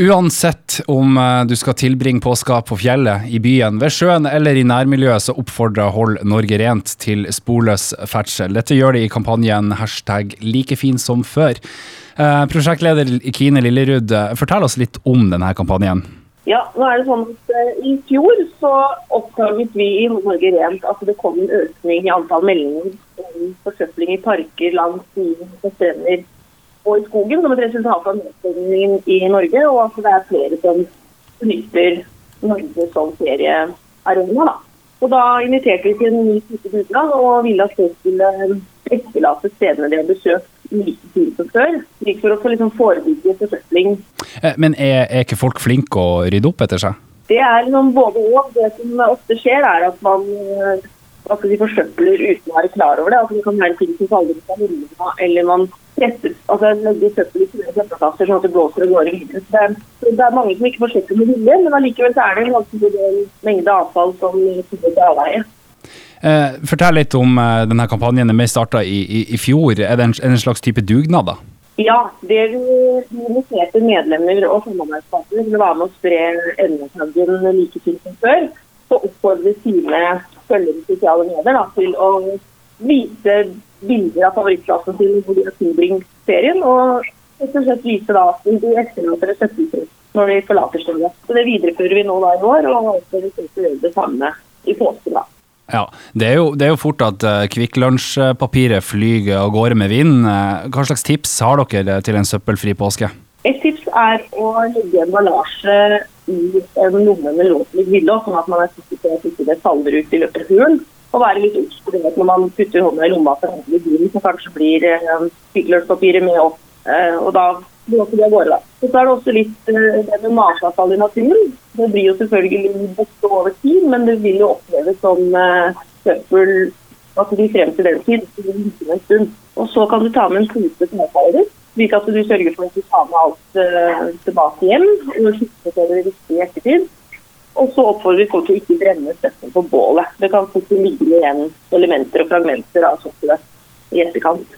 Uansett om eh, du skal tilbringe påska på fjellet, i byen, ved sjøen eller i nærmiljøet, så oppfordrer Hold Norge Rent til sporløs ferdsel. Dette gjør de i kampanjen hashtag like fin som før. Eh, prosjektleder Kine Lillerud, eh, fortell oss litt om denne kampanjen. Ja, nå er det sånn at I fjor så oppdaget vi i Norge Rent at det kom en økning i antall meldinger om forsøpling i parker, langs stier og strender og i skogen som et resultat av nedstengningen i Norge, og at det er flere som benytter Norge som feriearena. Da. Og da inviterte vi til en ny type dugnad og ville at folk skulle etterlate stedene de har besøkt like tid som før. Like for å liksom forebygge forsøpling. Eh, men er, er, ikke folk flinke å rydde opp etter seg? Det er liksom både og. Det som ofte skjer, er at man eh, at de forsøpler uten å være klar over det. Altså, det kan være ting som faller ut av hyllene, eller man presser, altså legger søppel i søppelkasser sånn at det blåser og går videre. Det er, det er mange som ikke forsøker med vilje, men allikevel er det en ganske stor mengde avfall som kommer til avveie. Eh, fortell litt om eh, denne kampanjen. Den starta i, i, i, fjor. Er det en, en, slags type dugnad? da? Ja, det vi inviterte medlemmer og samarbeidspartnere til å være med å spre emneflaggen like fint som før. Så oppfordrer sine følgere i sosiale medier da, til å vise bilder av favorittklassen sin hvor de har tilbringt ferien. Og rett og slett vise da at de etterlater et søppelfritt når de forlater stedet. Så Det viderefører vi nå da i år, og håper vi skal gjøre det samme i påsken. da. Ja, det er, jo, det er jo fort at uh, Kvikk Lunsj-papiret flyger av gårde med vind. Uh, hva slags tips har dere til en søppelfri påske? Et tips er å legge emballasje i en lomme med låselig hylle, sånn at man er sikker på at ikke det faller ut i løpet av turen. Og være litt på når man putter hånda i lomma for å handle i bilen, så kanskje blir eh, med opp. Eh, og da blåser de av gårde, da. Og så er det også litt eh, det med matavfall i naturen. Det blir jo selvfølgelig borte over tid, men det vil jo oppleves som eh, søppel at de frem til den tid. En stund. Og så kan du ta med en pose småfeirer slik at du sørger for at du tar med alt uh, tilbake hjem og skifter til det riktig i ettertid. Og så oppfordrer vi folk til å ikke brenne støtten på bålet. Det kan fort ligge igjen elementer og fragmenter av søppelet i etterkant.